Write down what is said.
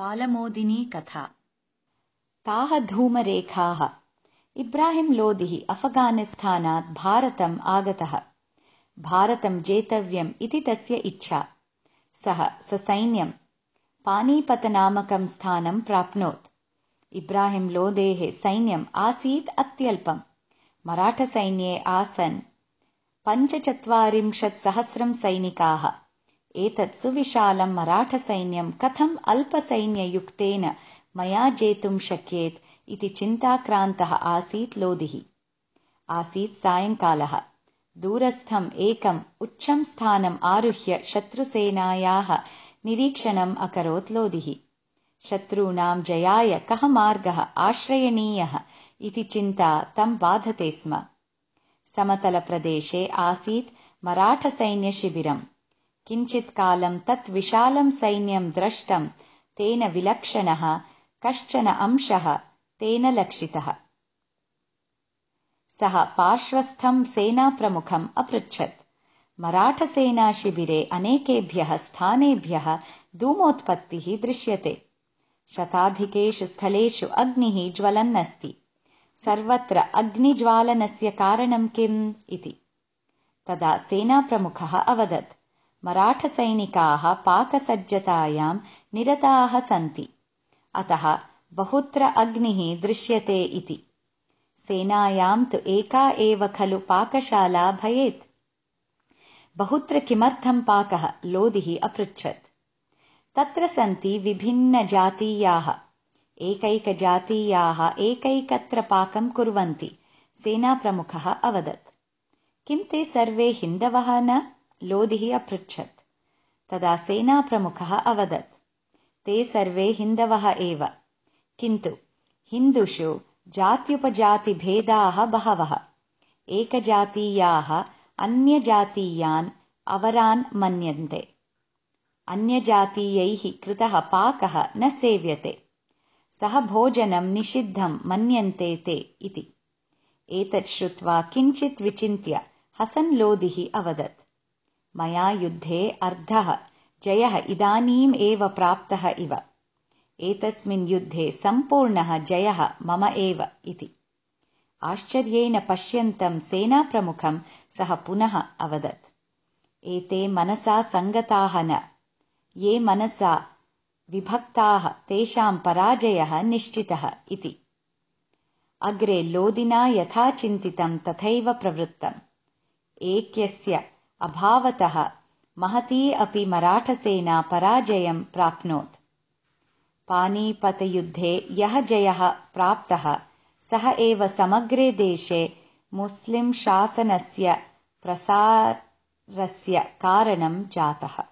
बालमोदिनी कथा। ताः धूमरेखाः। इब्राहिम् लोदिः अफगानिस्थानात् भारतम् आगतः। भारतं जेतव्यम् इति तस्य इच्छा। सः ससैन्यम् पानीपतनामकं स्थानं प्राप्नोत्। इब्राहिम् लोदेः सैन्यम् आसीत् अत्यल्पम्। मराठसैन्ये आसन्। पञ्चचत्वारिंशत्सहस्रं सैनिकाः एतत् सुविशालं मराठसैन्यं कथम् अल्पसैन्ययुक्तेन मया जेतुं शक्येत् इति चिन्ताक्रान्तः आसीत् लोदिः। आसीत् सायङ्कालः दूरस्थम् एकम् उच्चं स्थानम् आरुह्य शत्रुसेनायाः निरीक्षणम् अकरोत् लोदिः। शत्रूणां जयाय कः मार्गः आश्रयणीयः इति चिन्ता तं बाधते स्म। समतलप्रदेशे आसीत् मराठसैन्यशिबिरम् किञ्चित्कालं तत् विशालं सैन्यं द्रष्टं तेन विलक्षणः कश्चन अंशः तेन लक्षितः। सः पार्श्वस्थं सेनाप्रमुखम् अपृच्छत्। मराठसेनाशिबिरे अनेकेभ्यः स्थानेभ्यः धूमोत्पत्तिः दृश्यते। शताधिकेषु स्थलेषु अग्निः ज्वलन्नस्ति। सर्वत्र अग्निज्वालनस्य कारणं किम् इति। तदा सेनाप्रमुखः अवदत् मराठसैनिकाः पाकसज्जतायां निरताः सन्ति। अतः बहुत्र अग्निः दृश्यते इति। सेनायां तु एका एव खलु पाकशाला भयेत्। बहुत्र किमर्थं पाकः? लोदिः अपृच्छत्। तत्र सन्ति विभिन्नजातीयाः। एकैकजातीयाः एकैकत्र पाकं कुर्वन्ति। सेनाप्रमुखः अवदत्। किं ते सर्वे हिन्दवः न तदा सेनाप्रमुखः अवदत् ते सर्वे हिन्दवः एव। किन्तु हिन्दुषु जात्युपजातिभेदाः बहवः। एकजातीयाः अन्यजातीयान् अवरान् मन्यन्ते। अन्यजातीयैः कृतः पाकः न सेव्यते। सः भोजनं निषिद्धं मन्यन्ते ते इति। एतत् श्रुत्वा किञ्चित् विचिन्त्य हसन् लोदिः अवदत् मया युद्धे अर्धः। जयः इदानीम् एव प्राप्तः इव। एतस्मिन् युद्धे सम्पूर्णः जयः मम एव इति। आश्चर्येण पश्यन्तं सेनाप्रमुखं सः पुनः अवदत्। एते मनसा सङ्गताः न। ये मनसा विभक्ताः तेषां पराजयः निश्चितः इति। अग्रे लोदिना यथा चिन्तितं तथैव प्रवृत्तम्। एकस्य अभावतः महती अपि मराठसेना पराजयं प्राप्नोत्। पानीपतयुद्धे यः जयः प्राप्तः सः एव समग्रे देशे मुस्लिं शासनस्य प्रसारस्य कारणं जातः